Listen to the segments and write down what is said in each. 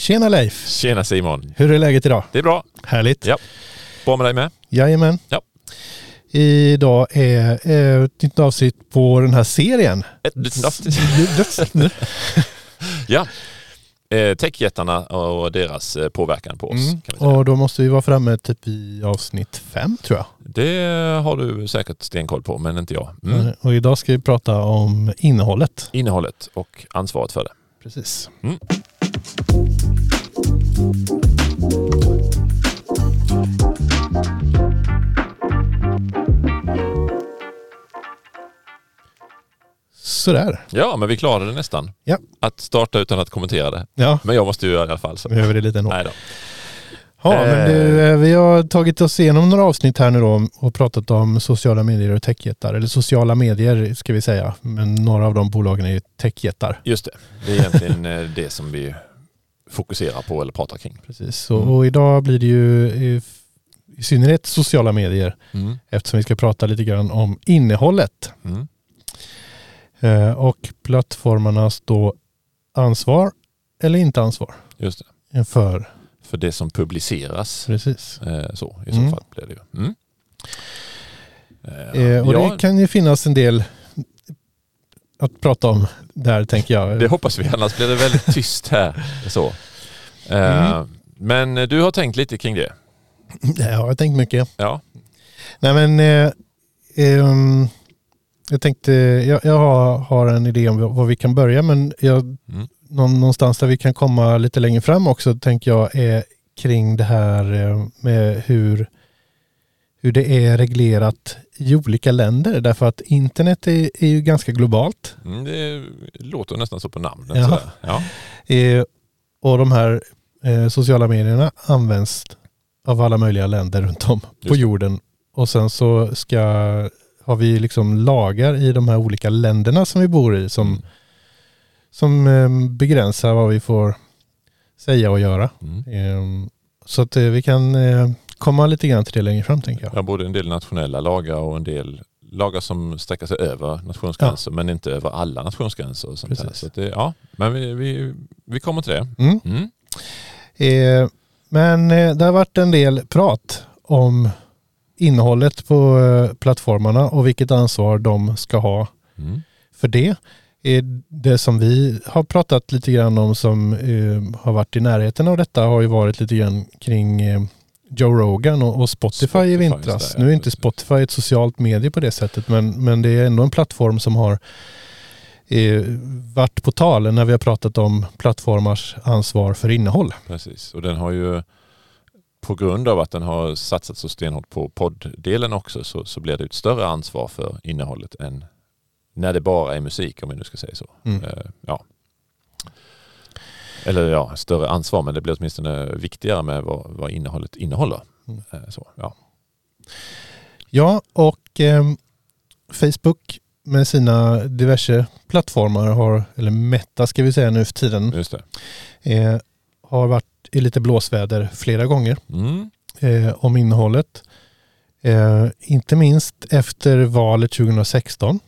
Tjena Leif! Tjena Simon! Hur är läget idag? Det är bra. Härligt. Ja. Bra med dig med? Jajamän. Ja. Idag är är ett nytt avsnitt på den här serien. Ett nytt avsnitt. Ja. Eh, Techjättarna och deras eh, påverkan på oss. Mm. Och då måste vi vara framme typ i avsnitt fem tror jag. Det har du säkert stenkoll på, men inte jag. Mm. Och idag ska vi prata om innehållet. Innehållet och ansvaret för det. Precis. Mm. Sådär. Ja, men vi klarade det nästan. Ja. Att starta utan att kommentera det. Ja, Men jag måste ju göra det i alla fall. Så. vi behöver det lite ändå. Nej då. Ja, men du, Eh. eh, vi har tagit oss igenom några avsnitt här nu då och pratat om sociala medier och techjättar. Eller sociala medier ska vi säga. Men några av de bolagen är ju techjättar. Just det. Det är egentligen eh, det som vi fokuserar på eller pratar kring. Precis. Så, Mm. Och idag blir det ju i, i synnerhet sociala medier Mm. eftersom vi ska prata lite grann om innehållet. Mm. Eh, och plattformarnas då ansvar eller inte ansvar Just det. för. För det som publiceras. Precis. Eh, så i Mm. så fall blir det ju. Mm. Eh, Eh, och ja, det kan ju finnas en del att prata om där tänker jag. det hoppas vi, annars blir det väldigt tyst här. Så. Eh, Mm. Men du har tänkt lite kring det? Ja, jag har tänkt mycket. Ja. Nej men eh, ehm, jag tänkte, jag, jag har, har en idé om var vi kan börja men jag, Mm. Någon, någonstans där vi kan komma lite längre fram också tänker jag är kring det här eh, med hur, hur det är reglerat i olika länder därför att internet är, är ju ganska globalt Mm, det låter nästan så på namnet. Ja. Ja. eh, och de här eh, sociala medierna används av alla möjliga länder runt om på Just det. jorden och sen så ska har vi liksom lagar i de här olika länderna som vi bor i som, Mm. Som eh, begränsar vad vi får säga och göra. Mm. Eh, Så att eh, vi kan eh, komma lite grann till det längre fram tänker jag. Ja, både en del nationella lagar och en del lagar som sträcker sig över nationsgränser men inte över alla nationsgränser. Och sånt. Precis. Så det, ja, men vi, vi, vi kommer till det. Mm. Mm. Eh, Men eh, det har varit en del prat om innehållet på plattformarna och vilket ansvar de ska ha Mm. för det. Är Det som vi har pratat lite grann om som eh, har varit i närheten av detta har ju varit lite grann kring eh, Joe Rogan och, och Spotify, Spotify, i vintras. det, nu är inte. Spotify ett socialt medie på det sättet men, men det är ändå en plattform som har eh, varit på tal när vi har pratat om plattformars ansvar för innehåll. Precis, och den har ju på grund av att den har satsat så stenhårt på podddelen också så, så blir det ett större ansvar för innehållet än när det bara är musik om vi nu ska säga så. Mm. Eh, ja. Eller ja, större ansvar men det blir åtminstone viktigare med vad, vad innehållet innehåller. Mm. Eh, så, ja. Ja, och eh, Facebook med sina diverse plattformar har, eller Meta ska vi säga nu för tiden, Just eh, har varit i lite blåsväder flera gånger Mm. eh, om innehållet. Eh, inte minst efter valet 2016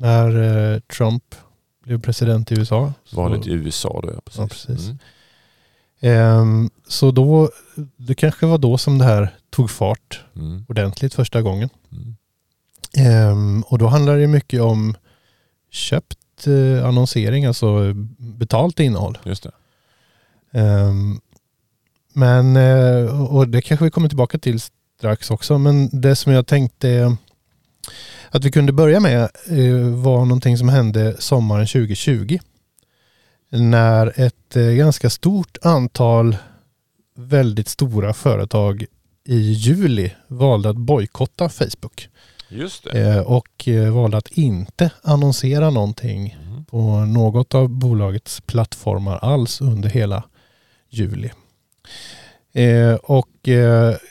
när eh, Trump blev president i USA. Valet i USA då ja, precis. Ja, precis. Mm. Ehm, så då, det kanske var då som det här tog fart Mm. ordentligt första gången. Mm. Ehm, och då handlar det mycket om köpt eh, annonsering, alltså betalt innehåll. Just det. Ehm, men, eh, och det kanske vi kommer tillbaka till strax också, men det som jag tänkte att vi kunde börja med eh, var någonting som hände sommaren 2020. När ett eh, ganska stort antal väldigt stora företag i juli valde att bojkotta Facebook. Just det. Eh, och valde att inte annonsera någonting Mm. på något av bolagets plattformar alls under hela juli. Och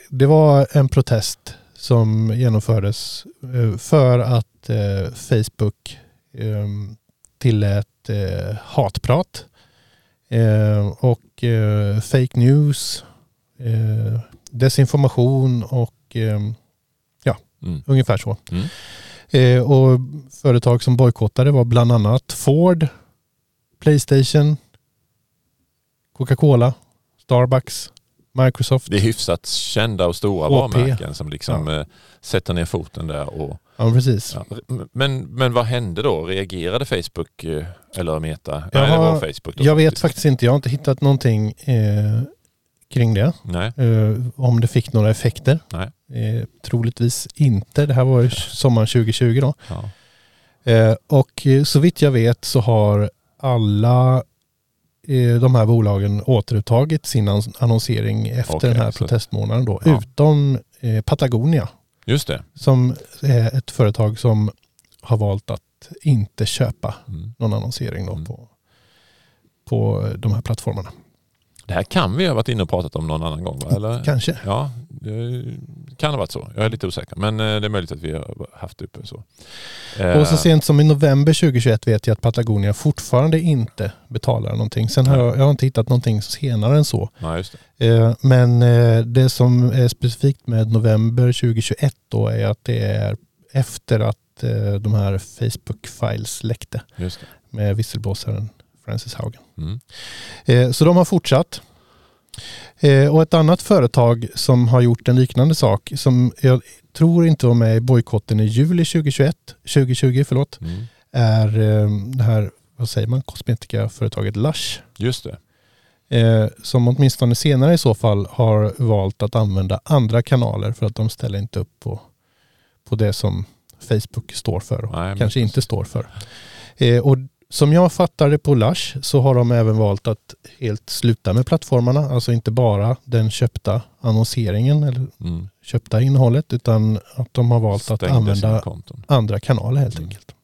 det var en protest som genomfördes eh, för att eh, Facebook eh, tillät eh, hatprat eh, och fake news, desinformation och eh, Mm. ungefär så. Mm. Och företag som bojkottade var bland annat Ford, Playstation, Coca-Cola, Starbucks, Microsoft. Det är hyfsat kända och stora HP. varumärken som liksom eh, sätter ner foten där. Och, Ja, precis. ja. men, men vad hände då? Reagerade Facebook eh, eller Meta? Jag Nej, det var Facebook då Jag vet faktiskt. inte, jag har inte hittat någonting eh, kring det. Nej. Eh, om det fick några effekter. Nej. Eh, troligtvis inte. Det här var ju sommaren 2020 då. Ja. Eh, och eh, så vitt jag vet så har alla de här bolagen återupptagit sin annonsering efter Okej, den här protestmånaden då. Ja. Utom eh, Patagonia Just det. som är ett företag som har valt att inte köpa Mm. någon annonsering då Mm. på, på de här plattformarna. Det här kan vi ha varit inne och pratat om någon annan gång va? Eller? Kanske. Ja, det kan ha varit så. Jag är lite osäker. Men eh, det är möjligt att vi har haft det uppe så. Eh, Och så sent som i november 2021 vet jag att Patagonia fortfarande inte betalar någonting. Sen har jag, jag har inte hittat någonting senare än så. Ja, just det. Eh, Men det som är specifikt med november 2021 då är att det är efter att de här Facebook files läckte med visselblåsaren Francis Haugen. Mm. Eh, Så de har fortsatt. Eh, Och ett annat företag som har gjort en liknande sak som jag tror inte var med i bojkotten i juli 2021, 2020 förlåt, Mm. är eh, det här, vad säger man, kosmetikaföretaget Lush. Just det. Eh, som åtminstone senare i så fall har valt att använda andra kanaler för att de ställer inte upp på, på det som Facebook står för och Nej, kanske inte står för. Eh, och som jag fattar det på Lush så har de även valt att helt sluta med plattformarna, alltså inte bara den köpta annonseringen eller Mm. köpta innehållet utan att de har valt att Stängde sina använda andra kanaler helt Mm. enkelt.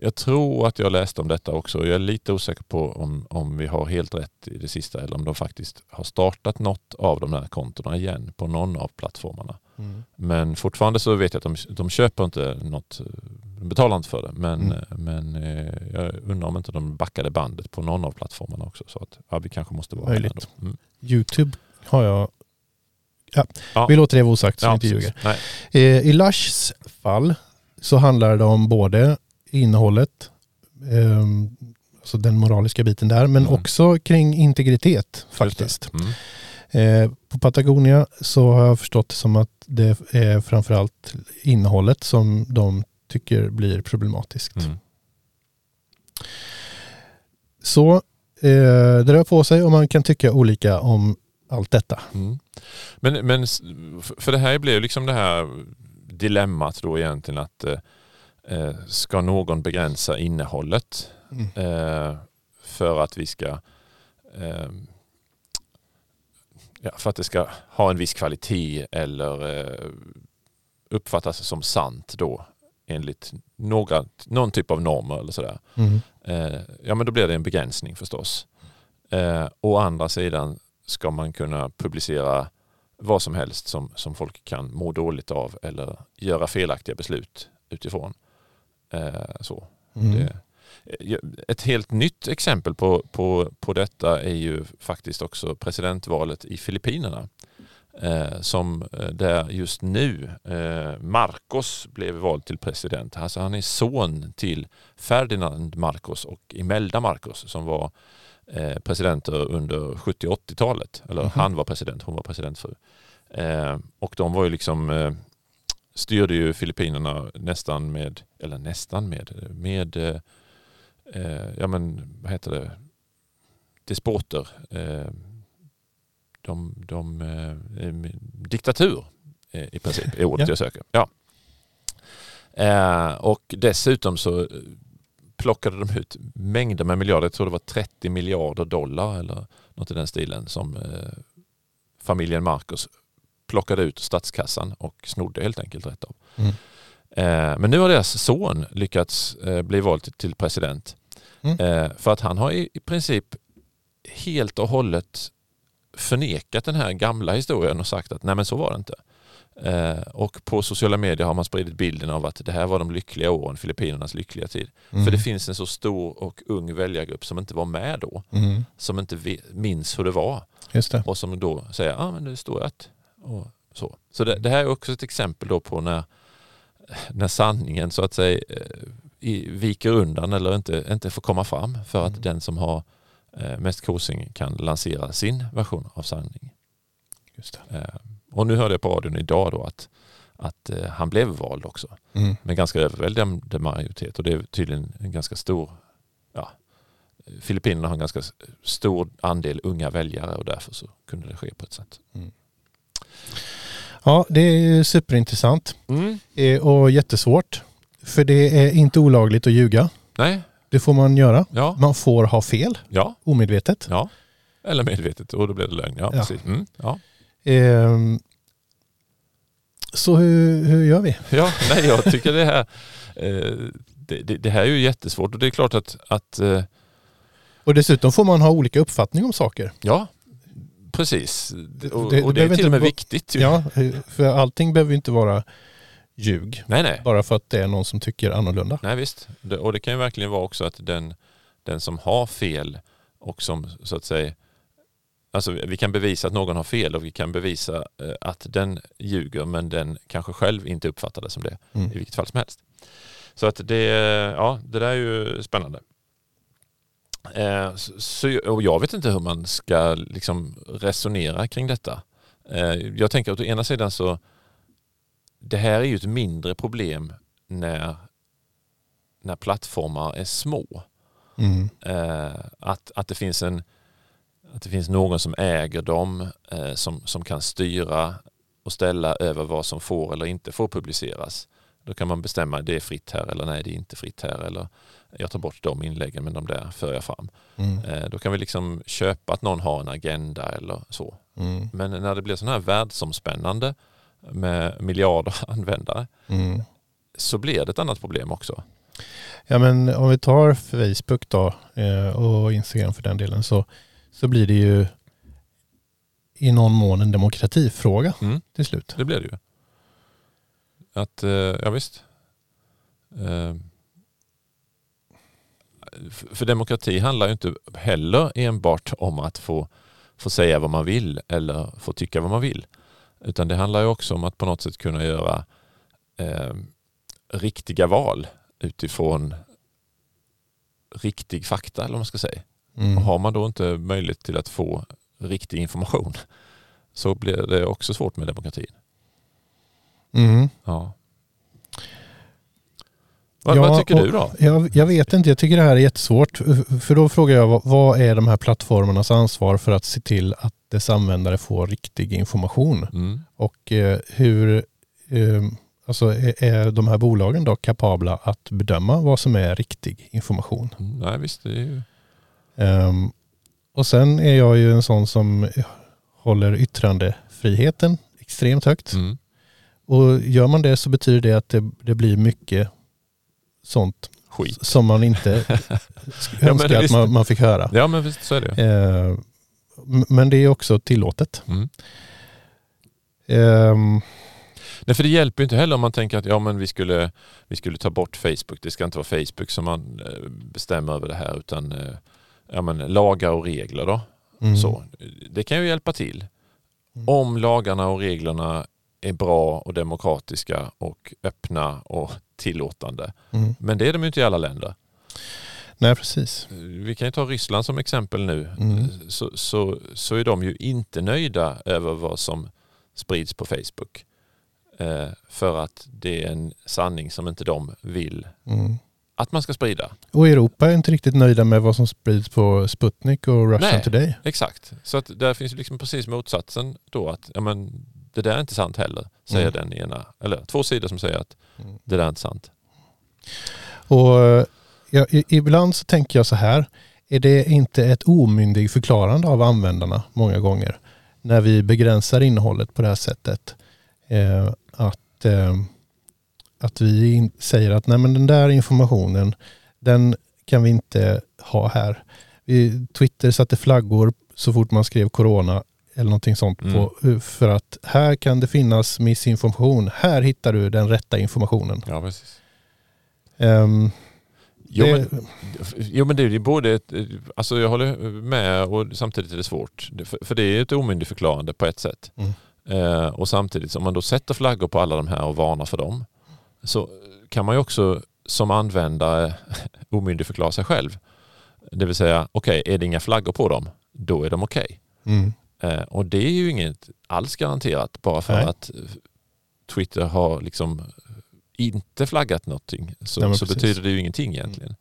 Jag tror att jag läste om detta också. Jag är lite osäker på om, om vi har helt rätt i det sista eller om de faktiskt har startat något av de här kontona igen på någon av plattformarna. Men fortfarande så vet jag att de, de köper inte något, eh, de betalar inte för det. Men, Mm. eh, men eh, jag undrar om inte de backade bandet på någon av plattformarna också. Så att ja, vi kanske måste vara Möjligt. Mm. Youtube har jag... Ja, Ja. vi låter det vara osagt så vi Ja, inte precis. ljuger. Eh, I Lushs fall så handlar det om både innehållet, ehm, alltså den moraliska biten där, men Mm. också kring integritet faktiskt. Mm. Eh, på Patagonia så har jag förstått det som att det är framförallt innehållet som de tycker blir problematiskt. Mm. Så eh, det rör på sig och man kan tycka olika om allt detta. Mm. Men, men för det här blir ju liksom det här dilemmat då egentligen att eh, ska någon begränsa innehållet eh, för att vi ska eh, ja, för att det ska ha en viss kvalitet eller eh, uppfattas som sant då enligt några, någon typ av normer eller sådär. Mm. Eh, ja men då blir det en begränsning förstås. Eh, å andra sidan ska man kunna publicera vad som helst som, som folk kan må dåligt av eller göra felaktiga beslut utifrån. Eh, så. Mm. Det, ett helt nytt exempel på, på, på detta är ju faktiskt också presidentvalet i Filippinerna. Eh, som eh, där just nu eh, Marcos blev vald till president. Alltså han är son till Ferdinand Marcos och Imelda Marcos som var eh, presidenter under 70 och 80-talet. Eller Mhm. han var president, hon var presidentfru. Eh, och de var ju liksom eh, styrde ju Filippinerna nästan med, eller nästan med, med eh, ja men vad heter det, despoter. Eh, de, de, eh, diktatur eh, i princip är ordet Ja. jag söker. Ja. Eh, och dessutom så eh, plockade de ut mängder med miljarder, jag tror det var 30 miljarder dollar eller något i den stilen som familjen Marcos plockade ut statskassan och snodde helt enkelt rätt av. Mm. Men nu har deras son lyckats bli vald till president. Mm. Eh, för att han har i, i princip helt och hållet förnekat den här gamla historien och sagt att nej men så var det inte. Eh, och på sociala medier har man spridit bilden av att det här var de lyckliga åren, Filippinernas lyckliga tid. Mm. För det finns en så stor och ung väljargrupp som inte var med då. Mm. Som inte minns hur det var det. och som då säger ja ah, men det står att och så. Så det, det här är också ett exempel då på när, när sanningen så att säga eh, i, viker undan eller inte, inte får komma fram för att Mm. den som har eh, Mest Kosing kan lansera sin version av sanning. Just. Eh, och nu hörde jag på radion idag då att, att eh, han blev vald också Mm. med ganska överväldigande majoritet och det är tydligen en ganska stor ja, Filippinerna har en ganska stor andel unga väljare och därför så kunde det ske på ett sätt. Ja, det är superintressant Mm. eh, och jättesvårt. För det är inte olagligt att ljuga. Nej, Det får man göra. ja, Man får ha fel, ja, omedvetet. ja. Eller medvetet och då blev det lögn. Ja, Ja. precis. Mm. Ja. Ehm, så hur, hur gör vi? Ja, nej, jag tycker det här, eh, det, det, det här är ju jättesvårt och det är klart att, att eh, Och dessutom får man ha olika uppfattning om saker. ja, precis. Och, det och det, är till och med viktigt. Ju. Ja, för allting behöver inte vara ljug. Nej, nej. Bara för att det är någon som tycker annorlunda. Nej visst. Och det kan ju verkligen vara också att den, den som har fel och som så att säga Alltså vi kan bevisa att någon har fel och vi kan bevisa eh, att den ljuger men den kanske själv inte uppfattar det som det Mm. i vilket fall som helst. Så att det, ja, det där är ju spännande. Eh, så- och jag vet inte hur man ska liksom resonera kring detta. Eh, jag tänker att å ena sidan så det här är ju ett mindre problem när, när plattformar är små. Mm. Eh, att, att, det finns en, att det finns någon som äger dem, eh, som, som kan styra och ställa över vad som får eller inte får publiceras. Då kan man bestämma det är fritt här eller nej det är inte fritt här eller jag tar bort de inläggen men de där för jag fram. Mm. Eh, då kan vi liksom köpa att någon har en agenda eller så. Mm. Men när det blir sån här världsomspännande med miljarder användare Mm. så blir det ett annat problem också. Ja men om vi tar Facebook då eh, och Instagram för den delen så, så blir det ju i någon mån en demokratifråga Mm. till slut. Det blir det ju. Att, eh, ja visst. Eh, f- För demokrati handlar ju inte heller enbart om att få, få säga vad man vill eller få tycka vad man vill. Utan det handlar ju också om att på något sätt kunna göra eh, riktiga val utifrån riktig fakta eller vad man ska säga. Mm. Och har man då inte möjlighet till att få riktig information så blir det också svårt med demokratin. Mm. Ja. Vad, Ja, vad tycker du då? Jag, jag vet inte, jag tycker det här är jättesvårt. För då frågar jag, vad, vad är de här plattformarnas ansvar för att se till att dess användare får riktig information? Mm. Och eh, hur eh, alltså är, är de här bolagen då kapabla att bedöma vad som är riktig information? Mm, Nej visst, det är ju... Ehm, och sen är jag ju en sån som håller yttrandefriheten extremt högt. Mm. Och gör man det så betyder det att det, det blir mycket sånt Skit. som man inte önskar att visst. man, man fick höra. Ja men visst så är det. M- men det är också tillåtet. Mm. Ehm, Nej, för det hjälper inte heller om man tänker att ja, men vi, skulle, vi skulle ta bort Facebook. Det ska inte vara Facebook som man eh, bestämmer över det här utan eh, ja, men lagar och regler. Då. mm, Så, det kan ju hjälpa till. Mm. Om lagarna och reglerna är bra och demokratiska och öppna och tillåtande. Mm. Men det är de ju inte i alla länder. Nej, precis. Vi kan ju ta Ryssland som exempel nu. Mm. Så, så, så är de ju inte nöjda över vad som sprids på Facebook. Eh, för att det är en sanning som inte de vill Mm. att man ska sprida. Och Europa är inte riktigt nöjda med vad som sprids på Sputnik och Russia Nej. Today. Exakt. Så att där finns liksom precis motsatsen då att ja, men, det där är inte sant heller, säger Mm. den ena. Eller två sidor som säger att Mm. det där är inte sant. Och ja, i, ibland så tänker jag så här, är det inte ett omyndig förklarande av användarna många gånger när vi begränsar innehållet på det här sättet? Eh, att, eh, att vi in, säger att nej men den där informationen, den kan vi inte ha här. Vi, Twitter satte flaggor så fort man skrev corona eller någonting sånt Mm. på, eh, för att här kan det finnas missinformation. Här hittar du den rätta informationen. Ja, precis. Ehm, Jo, det- men, jo men det är både ett, alltså jag håller med och samtidigt är det svårt. För, för det är ett omyndigförklarande på ett sätt. Mm. Eh, och samtidigt om man då sätter flaggor på alla de här och varnar för dem så kan man ju också som användare omyndigförklara sig själv. Det vill säga, okej, okay, är det inga flaggor på dem, då är de okej. Okay. Mm. Eh, och det är ju inget alls garanterat bara för Nej. att Twitter har liksom inte flaggat någonting så, Nej, så betyder det ju ingenting egentligen.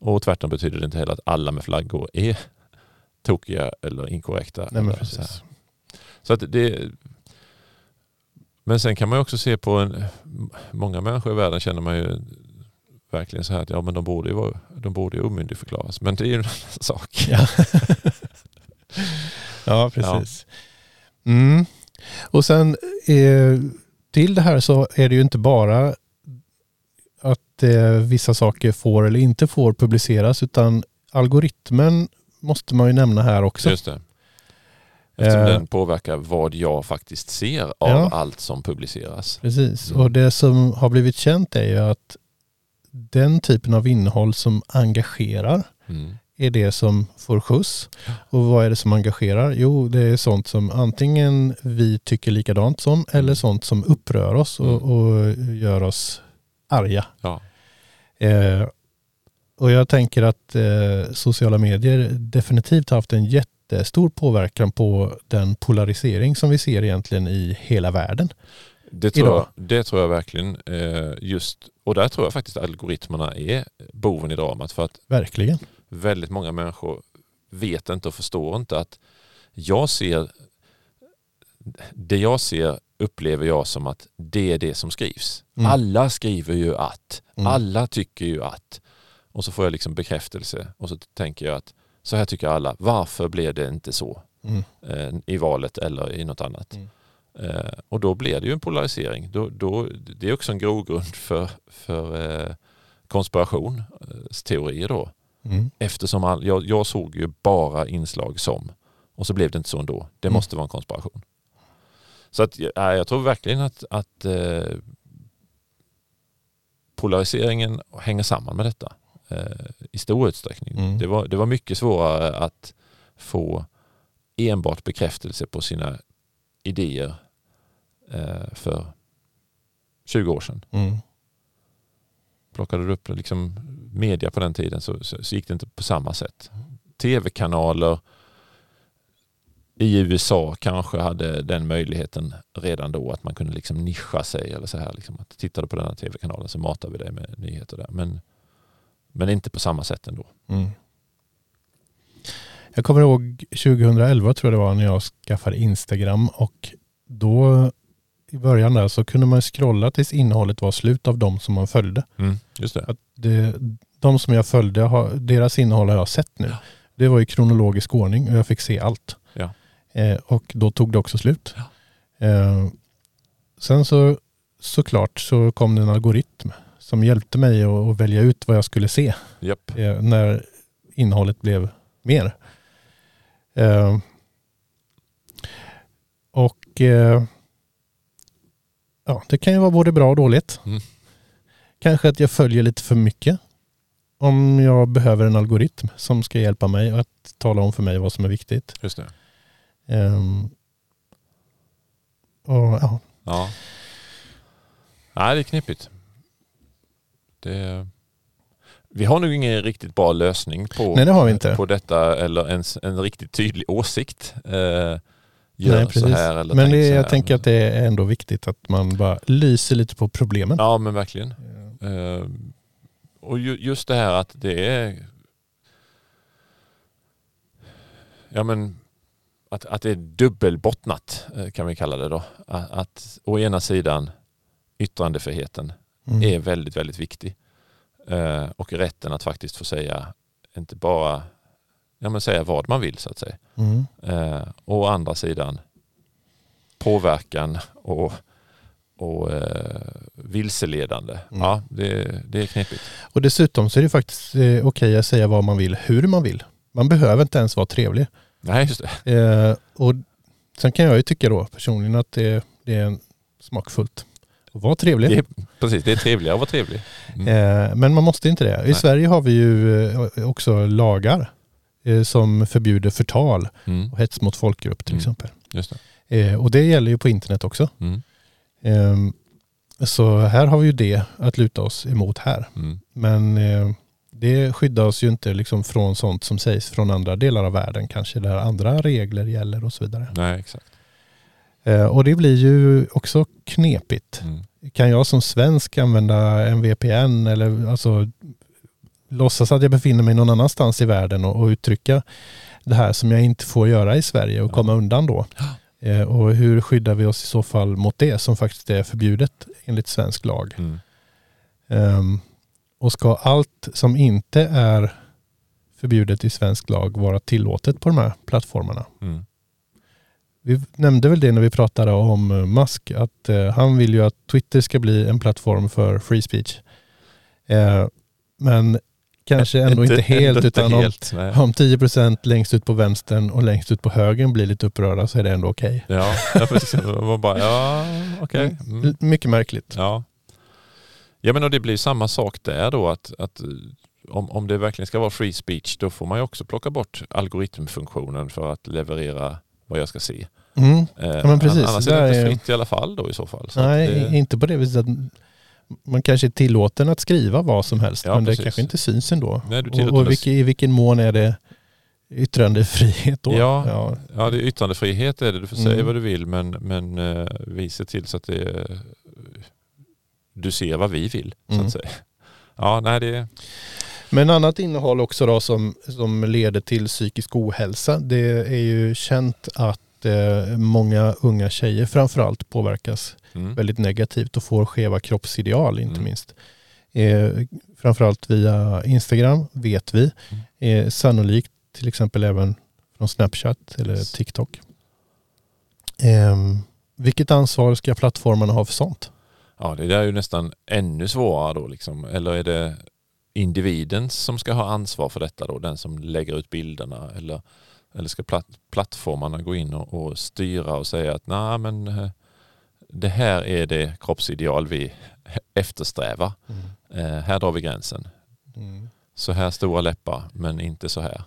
Mm. Och tvärtom betyder det inte heller att alla med flaggor är tokiga eller inkorrekta. Nej, eller så, så att det, men sen kan man också se på en, många människor i världen känner man ju verkligen så här att ja men de borde ju, vara, de borde ju omyndigförklaras. Men det är ju en annan sak. Ja, ja precis. Ja. Mm. Och sen eh, till det här så är det ju inte bara eh, vissa saker får eller inte får publiceras utan algoritmen måste man ju nämna här också. Just det. Eftersom eh, den påverkar vad jag faktiskt ser av ja, allt som publiceras. Precis, mm. och det som har blivit känt är ju att den typen av innehåll som engagerar mm. är det som får skjuts. Och vad är det som engagerar? Jo, det är sånt som antingen vi tycker likadant som eller sånt som upprör oss och, mm. och gör oss arga. Ja. Eh, och jag tänker att eh, sociala medier definitivt har haft en jättestor påverkan på den polarisering som vi ser egentligen i hela världen. Det tror, jag, det tror jag verkligen. Eh, just, och där tror jag faktiskt att algoritmerna är boven i dramat. För att verkligen. väldigt många människor vet inte och förstår inte att jag ser det jag ser upplever jag som att det är det som skrivs. Mm. Alla skriver ju att, mm. alla tycker ju att. Och så får jag liksom bekräftelse och så tänker jag att så här tycker alla. Varför blev det inte så mm. eh, i valet eller i något annat? Mm. Eh, och då blir det ju en polarisering. Då, då, det är också en grogrund för, för eh, konspirationsteorier då. Mm. Eftersom all, jag, jag, såg ju bara inslag som och så blev det inte så ändå. Det mm. måste vara en konspiration. Så att, ja, jag tror verkligen att, att eh, polariseringen hänger samman med detta eh, i stor utsträckning. Mm. Det, var, det var mycket svårare att få enbart bekräftelse på sina idéer eh, för 20 år sedan. Mm. Plockade du upp liksom media på den tiden så, så, så gick det inte på samma sätt. Tv-kanaler i USA kanske hade den möjligheten redan då att man kunde liksom nischa sig eller så här. Liksom, att tittar du på den här tv-kanalen så matar vi dig med nyheter där. Men, men inte på samma sätt ändå. Mm. Jag kommer ihåg 2011 tror jag det var när jag skaffade Instagram och då i början där så kunde man scrolla tills innehållet var slut av de som man följde. Mm, just det. Att det, de som jag följde, deras innehåll har jag sett nu. Det var i kronologisk ordning och jag fick se allt. Eh, och då tog det också slut. Ja. Eh, sen så såklart så kom det en algoritm som hjälpte mig att välja ut vad jag skulle se. Yep. Eh, när innehållet blev mer. Eh, och eh, ja, det kan ju vara både bra och dåligt. Mm. Kanske att jag följer lite för mycket. Om jag behöver en algoritm som ska hjälpa mig att tala om för mig vad som är viktigt. Just det. Um, och, ja. ja. Nej, det är knepigt. Det, vi har nog ingen riktigt bra lösning på, Nej, det på detta eller ens en riktigt tydlig åsikt. Eh, gör Nej, precis. så här eller Men det, jag tänker att det är ändå viktigt att man bara lyser lite på problemen. Ja men verkligen. Ja. Uh, och ju, just det här att det är ja men att, att det är dubbelbottnat eh, kan vi kalla det då. Att, att å ena sidan yttrandefriheten mm. är väldigt, väldigt viktig. Uh, och rätten att faktiskt få säga, inte bara ja, men säga vad man vill så att säga. Mm. Eh, och å andra sidan påverkan och, och eh, vilseledande. Mm. Ja, det, det är knepigt. Och dessutom så är det faktiskt eh, okej okay att säga vad man vill, hur man vill. Man behöver inte ens vara trevlig. Nej, just det. Eh, och sen kan jag ju tycka då personligen att det, det är smakfullt att vara trevlig. Det är, precis, det är trevligare att vara trevlig. Mm. Eh, men man måste inte det. I Nej. Sverige har vi ju eh, också lagar Eh, som förbjuder förtal mm. och hets mot folkgrupp till mm. exempel. Just det. Eh, och det gäller ju på internet också. Mm. Eh, så här har vi ju det att luta oss emot här. Mm. Men eh, det skyddar oss ju inte liksom från sånt som sägs från andra delar av världen kanske där andra regler gäller och så vidare. Nej, exakt. Eh, och det blir ju också knepigt. Mm. Kan jag som svensk använda en VPN eller alltså låtsas att jag befinner mig någon annanstans i världen och, och uttrycka det här som jag inte får göra i Sverige och Ja. komma undan då? Eh, och hur skyddar vi oss i så fall mot det som faktiskt är förbjudet enligt svensk lag? Mm. Ehm, och ska allt som inte är förbjudet i svensk lag vara tillåtet på de här plattformarna? Mm. Vi nämnde väl det när vi pratade om eh, Musk, att eh, han vill ju att Twitter ska bli en plattform för free speech. Eh, men kanske ändå inte, helt, ändå utan helt, nej. om, om 10% längst ut på vänstern och längst ut på högern blir lite upprörda så är det ändå okej. Ja, ja, precis. Det var bara, ja, okej. Mm. L- Mycket märkligt. Ja. Ja, men och det blir samma sak där då att, att eh, om, om det verkligen ska vara free speech då får man ju också plocka bort algoritmfunktionen för att leverera vad jag ska se. Mm. Eh, men precis. Annars Det är det inte är- fritt i alla fall då i så fall. Så Nej, det, inte på det viset att man kanske är tillåten att skriva vad som helst, Ja, men det precis. kanske inte syns ändå. Nej, du och och det- vilken, i vilken mån är det yttrandefrihet då? Ja. ja. Ja, det är yttrandefrihet är det. Du får säga Mm. vad du vill men, men eh, vi ser till så att det är, du ser vad vi vill. Så Mm. att säga. Ja, nej det Men annat innehåll också då som, som leder till psykisk ohälsa. Det är ju känt att eh, många unga tjejer framförallt påverkas mm. väldigt negativt och får skeva kroppsideal inte Mm. minst. Eh, framförallt via Instagram vet vi. Mm. Eh, sannolikt till exempel även från Snapchat eller Yes. TikTok. Eh, vilket ansvar ska plattformarna ha för sånt? Ja, det där är ju nästan ännu svårare då liksom. Eller är det individen som ska ha ansvar för detta då? Den som lägger ut bilderna eller, eller ska platt, plattformarna gå in och, och styra och säga att nej men eh, det här är det kroppsideal vi eftersträvar. Eh, här drar vi gränsen. Mm. Så här stora läppar men inte så här.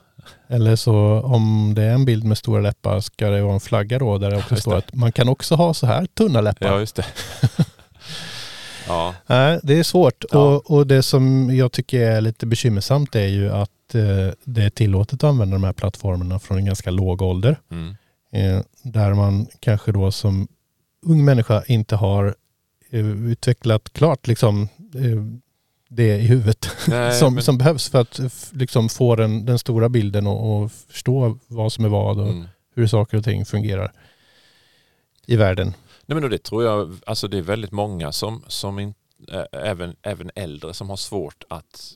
Eller så om det är en bild med stora läppar ska det vara en flagga då där det också Just står det. att man kan också ha så här tunna läppar. Ja, just det. ja, Nej, det är svårt. Ja. Och, och det som jag tycker är lite bekymmersamt är ju att eh, det är tillåtet att använda de här plattformarna från en ganska låg ålder. mm. Eh, där man kanske då som ung människa inte har eh, utvecklat klart liksom, det i huvudet Nej, som, men- som behövs för att liksom, få den, den stora bilden och, och förstå vad som är vad och Mm. hur saker och ting fungerar i världen. Nej men det tror jag, alltså det är väldigt många som, som in, ä- även, även äldre som har svårt att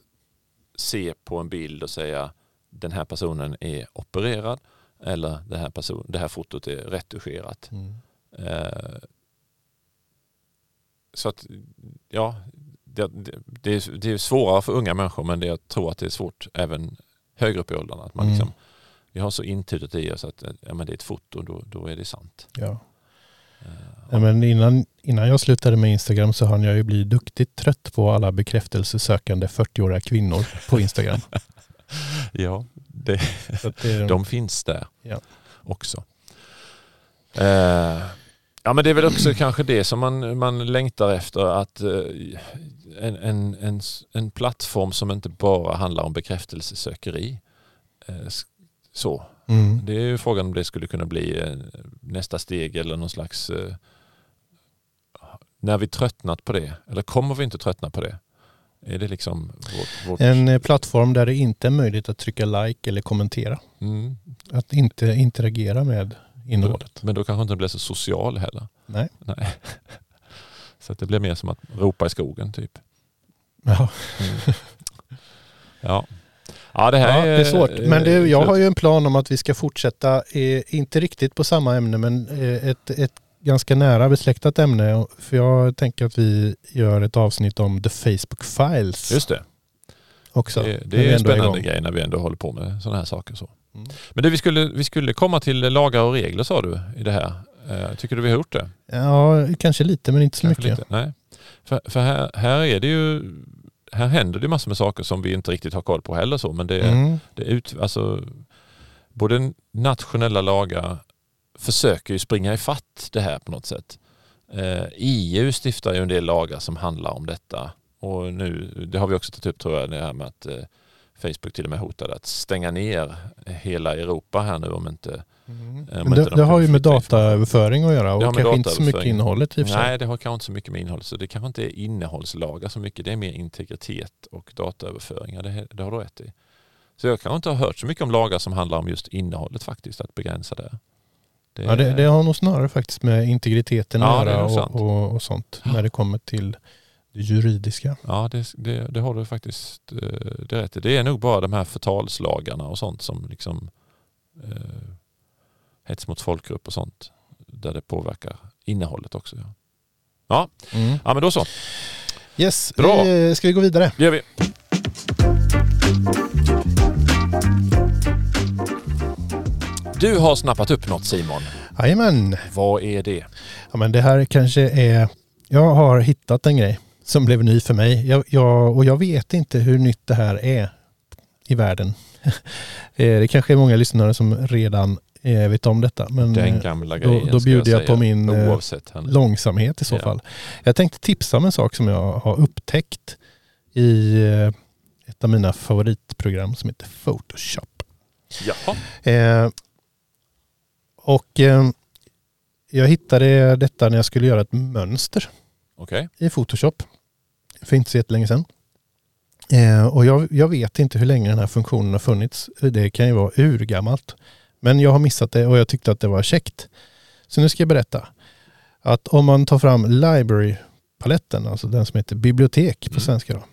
se på en bild och säga den här personen är opererad eller det här, person, det här fotot är retuscherat. Eh, så att ja, det, det, det, är, det är svårare för unga människor men det, jag tror att det är svårt även högre upp i åldrarna. Att man Mm. liksom, vi har så intutet i oss att ja, men det är ett foto, då, då är det sant. Ja. Ja, men innan, innan jag slutade med Instagram så hann jag ju bli duktigt trött på alla bekräftelsesökande 40-åriga kvinnor på Instagram. ja, det, det, de finns där Ja. också. Eh, ja men det är väl också kanske det som man, man längtar efter att eh, en, en, en, en plattform som inte bara handlar om bekräftelsesökeri. Eh, så. Mm. Det är ju frågan om det skulle kunna bli eh, nästa steg eller någon slags eh, när vi tröttnat på det eller kommer vi inte tröttna på det? Är det liksom vårt... vårt En eh, plattform där det inte är möjligt att trycka like eller kommentera. mm, Att inte interagera med innehållet. Men då kanske inte blir så social heller. Nej. Nej. Så att det blir mer som att ropa i skogen typ. Ja, Mm. Ja. Ja, det här ja, det är svårt. Men det, jag har ju en plan om att vi ska fortsätta, inte riktigt på samma ämne, men eh, ett, ett ganska nära besläktat ämne. För jag tänker att vi gör ett avsnitt om The Facebook Files Just det. också. Det, det är en är spännande igång. grej när vi ändå håller på med sådana här saker. Så. Mm. Men det, vi, skulle, vi skulle komma till lagar och regler sa du i det här. Eh, tycker du vi har gjort det? Ja, kanske lite men inte så Kanske mycket. lite? Nej. För, för här, här är det ju här händer det massor med saker som vi inte riktigt har koll på heller. Så, men det, Mm. det ut, alltså, både nationella lagar försöker ju springa ifatt det här på något sätt. Eh, EU stiftar ju en del lagar som handlar om detta. Och nu, det har vi också tagit upp tror jag, det här med att eh, Facebook till och med hotade att stänga ner hela Europa här nu om inte... Mm. Men inte det, de det har ju med dataöverföring att göra och kanske inte så mycket innehållet i och för sig. Nej, det har kanske inte så mycket med innehåll. Så det kanske inte är innehållslagar så mycket. Det är mer integritet och dataöverföringar. Det, det har du rätt i. Så jag kanske inte har hört så mycket om lagar som handlar om just innehållet faktiskt, att begränsa det. Det, Ja, det, det har nog snarare faktiskt med integriteten Ja, att är göra och, och, och sånt Ja. när det kommer till det juridiska. Ja, det, det, det har du faktiskt eh, det är rätt i. Det är nog bara de här förtalslagarna och sånt som liksom eh, hets mot folkgrupp och sånt där det påverkar innehållet också. Ja, ja, Mm. ja men då så. Yes, Bra. Vi, ska vi gå vidare? Det gör vi. Du har snappat upp något Simon. Jajamän. Vad är det? Ja, men det här kanske är... Jag har hittat en grej som blev ny för mig. Jag, jag, och jag vet inte hur nytt det här är i världen. Eh, det kanske är många lyssnare som redan eh, vet om detta. Men Den eh, gamla då- grejen. då ska bjuder jag säga, på min, eh, Oavsett. långsamhet i så Ja. fall. Jag tänkte tipsa om en sak som jag har upptäckt i ett av mina favoritprogram som heter Photoshop. Jaha. Eh, och eh, jag hittade detta när jag skulle göra ett mönster Okej. i Photoshop för inte så jättelänge sedan. Eh, och jag, jag vet inte hur länge den här funktionen har funnits. Det kan ju vara urgammalt. Men jag har missat det och jag tyckte att det var käckt. Så nu ska jag berätta. Att om man tar fram Library-paletten, alltså den som heter bibliotek på Mm. svenska då.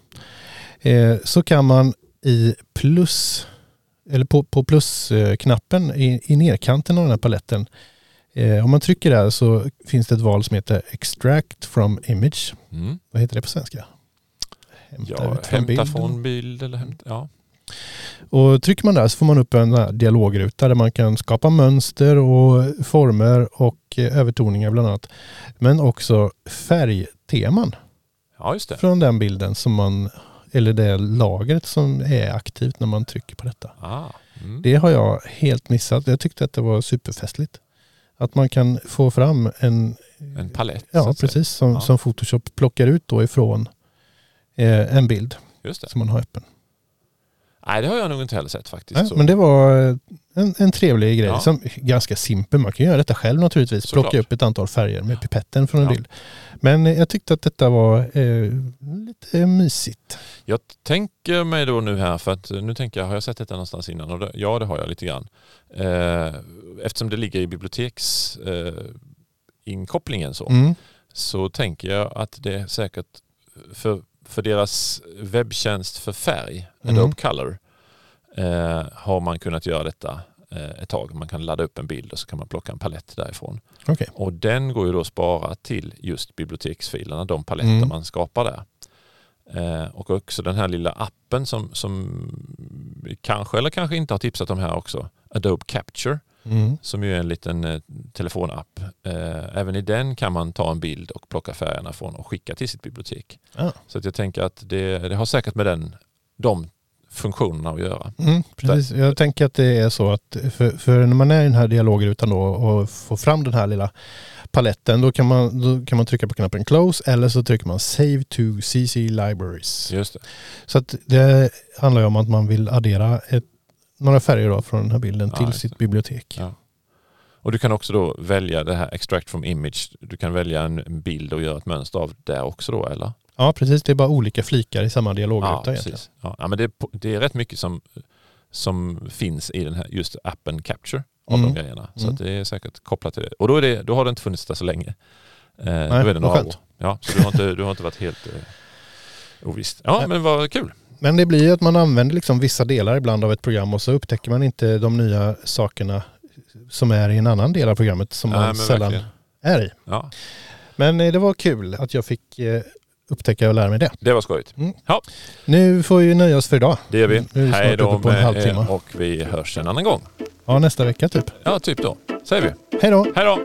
Eh, så kan man i plus, eller på, på plusknappen i, i nerkanten av den här paletten. Eh, om man trycker där så finns det ett val som heter Extract from Image. Mm. Vad heter det på svenska? Hämta Ja, från hämta bild. från bild eller hämta... Ja. Och trycker man där så får man upp en här dialogruta där man kan skapa mönster och former och eh, övertoningar bland annat. Men också färgteman ja, just det. från den bilden som man, eller det lagret som är aktivt när man trycker på detta. Ah. Mm. Det har jag helt missat. Jag tyckte att det var superfestligt. Att man kan få fram en, En palett. ja precis, som, Ja. som Photoshop plockar ut då ifrån eh, en bild som man har öppen. Nej, det har jag nog inte heller sett faktiskt. Nej, men det var eh, en, en trevlig grej. Ja. Som, ganska simpel. Man kan göra detta själv naturligtvis. Såklart. Plocka upp ett antal färger med pipetten från en Ja. Men eh, jag tyckte att detta var eh, lite mysigt. Jag tänker mig då nu här, för att nu tänker jag, har jag sett detta någonstans innan? Och det, ja, det har jag lite grann. Eh, eftersom det ligger i biblioteksinkopplingen eh, inkopplingen så, Mm. så tänker jag att det är säkert för, för deras webbtjänst för färg, Mm. Adobe Color, eh, har man kunnat göra detta eh, ett tag. Man kan ladda upp en bild och så kan man plocka en palett därifrån. Okej. Och den går ju då att spara till just biblioteksfilerna, de paletter Mm. man skapar där. Eh, och också den här lilla appen som, som kanske eller kanske inte har tipsat om här också, Adobe Capture, Mm. som ju är en liten eh, telefonapp. Eh, även i den kan man ta en bild och plocka färgerna från och skicka till sitt bibliotek. Ja. Så att jag tänker att det, det har säkert med den, de funktionerna att göra. Mm, precis. Jag tänker att det är så att för, för när man är i den här dialogrutan då och får fram den här lilla paletten då kan, man, då kan man trycka på knappen close eller så trycker man save to CC libraries. Just det. Så att det handlar ju om att man vill addera ett, några färger då från den här bilden Ja, till sitt bibliotek. Ja. Och du kan också då välja det här extract from image. Du kan välja en bild och göra ett mönster av det också då eller? Ja, precis. Det är bara olika flikar i samma Ja, dialogruta egentligen. precis. Ja, ja, men det, är, det är rätt mycket som, som finns i den här just appen Capture av Mm. de grejerna. Så Mm. det är säkert kopplat till det. Och då, är det, då har det inte funnits där så länge. Eh, då är det vad några skönt. år. Ja, så du har inte, du har inte varit helt eh, ovisst. Ja, Nej. men vad kul. Men det blir ju att man använder liksom vissa delar ibland av ett program och så upptäcker man inte de nya sakerna som är i en annan del av programmet som Nej, man sällan verkligen. är i. Ja, Men eh, det var kul att jag fick eh, upptäcka och lära mig det. det var skojigt. Nu får vi nöja oss för idag. Det gör vi. Nu är vi Hej då på en halvtimme. och vi hörs en annan gång. Ja, nästa vecka typ. Ja, typ då. Säger vi. Hej då! Hej då!